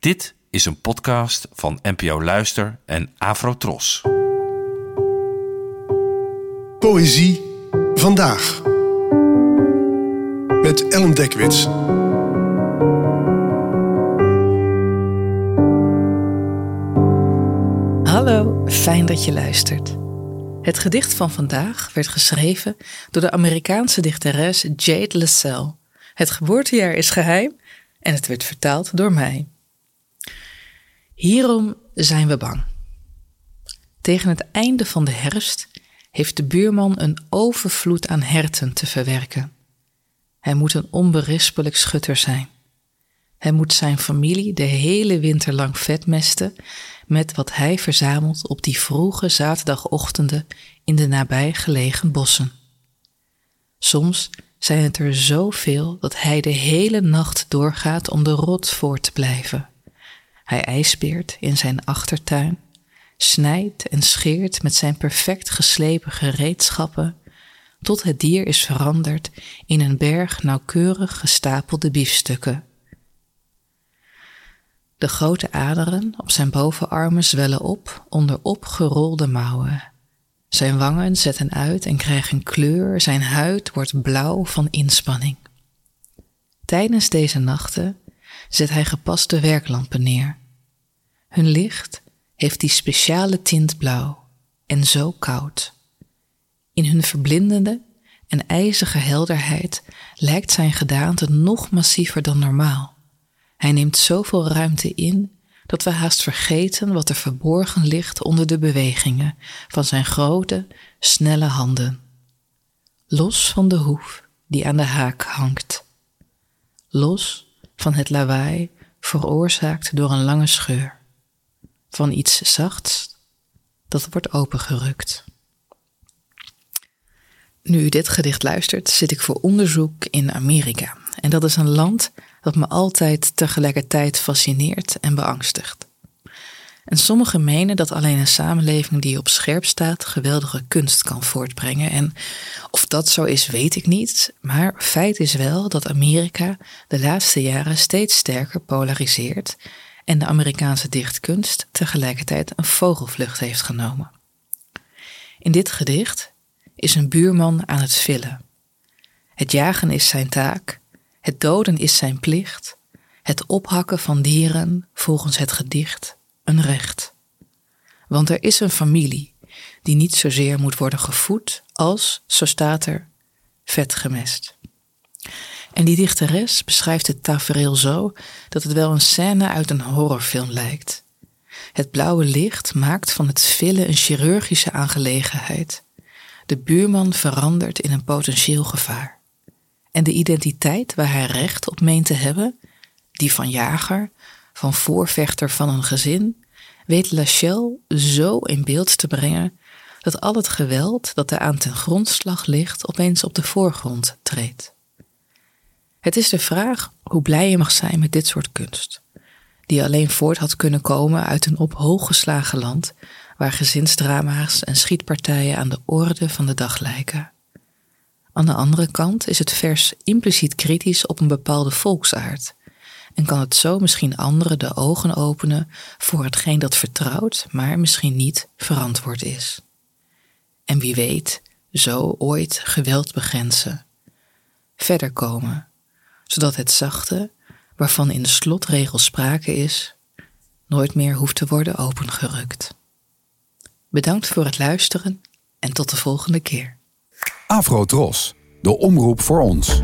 Dit is een podcast van NPO Luister en Afrotros. Poëzie vandaag. Met Ellen Dekwits. Hallo, fijn dat je luistert. Het gedicht van vandaag werd geschreven door de Amerikaanse dichteres Jade LaSalle. Het geboortejaar is geheim en het werd vertaald door mij. Hierom zijn we bang. Tegen het einde van de herfst heeft de buurman een overvloed aan herten te verwerken. Hij moet een onberispelijk schutter zijn. Hij moet zijn familie de hele winter lang vetmesten met wat hij verzamelt op die vroege zaterdagochtenden in de nabijgelegen bossen. Soms zijn het er zoveel dat hij de hele nacht doorgaat om de rot voor te blijven. Hij ijsbeert in zijn achtertuin, snijdt en scheert met zijn perfect geslepen gereedschappen, tot het dier is veranderd in een berg nauwkeurig gestapelde biefstukken. De grote aderen op zijn bovenarmen zwellen op onder opgerolde mouwen. Zijn wangen zetten uit en krijgen kleur, zijn huid wordt blauw van inspanning. Tijdens deze nachten zet hij gepaste werklampen neer. Hun licht heeft die speciale tint blauw en zo koud. In hun verblindende en ijzige helderheid lijkt zijn gedaante nog massiever dan normaal. Hij neemt zoveel ruimte in dat we haast vergeten wat er verborgen ligt onder de bewegingen van zijn grote, snelle handen. Los van de hoef die aan de haak hangt. Los van het lawaai veroorzaakt door een lange scheur. Van iets zachts dat wordt opengerukt. Nu u dit gedicht luistert, zit ik voor onderzoek in Amerika. En dat is een land dat me altijd tegelijkertijd fascineert en beangstigt. En sommigen menen dat alleen een samenleving die op scherp staat geweldige kunst kan voortbrengen. En of dat zo is, weet ik niet. Maar feit is wel dat Amerika de laatste jaren steeds sterker polariseert en de Amerikaanse dichtkunst tegelijkertijd een vogelvlucht heeft genomen. In dit gedicht is een buurman aan het villen. Het jagen is zijn taak, het doden is zijn plicht, het ophakken van dieren volgens het gedicht een recht. Want er is een familie die niet zozeer moet worden gevoed als, zo staat er, vet gemest. En die dichteres beschrijft het tafereel zo dat het wel een scène uit een horrorfilm lijkt. Het blauwe licht maakt van het villen een chirurgische aangelegenheid. De buurman verandert in een potentieel gevaar en de identiteit waar hij recht op meent te hebben, die van jager, van voorvechter van een gezin, weet Lachelle zo in beeld te brengen dat al het geweld dat er aan ten grondslag ligt opeens op de voorgrond treedt. Het is de vraag hoe blij je mag zijn met dit soort kunst, die alleen voort had kunnen komen uit een op hoog geslagen land waar gezinsdrama's en schietpartijen aan de orde van de dag lijken. Aan de andere kant is het vers impliciet kritisch op een bepaalde volksaard en kan het zo misschien anderen de ogen openen voor hetgeen dat vertrouwd, maar misschien niet verantwoord is. En wie weet, zo ooit geweld begrenzen, verder komen, zodat het zachte, waarvan in de slotregel sprake is, nooit meer hoeft te worden opengerukt. Bedankt voor het luisteren en tot de volgende keer. Afro Tros, de omroep voor ons.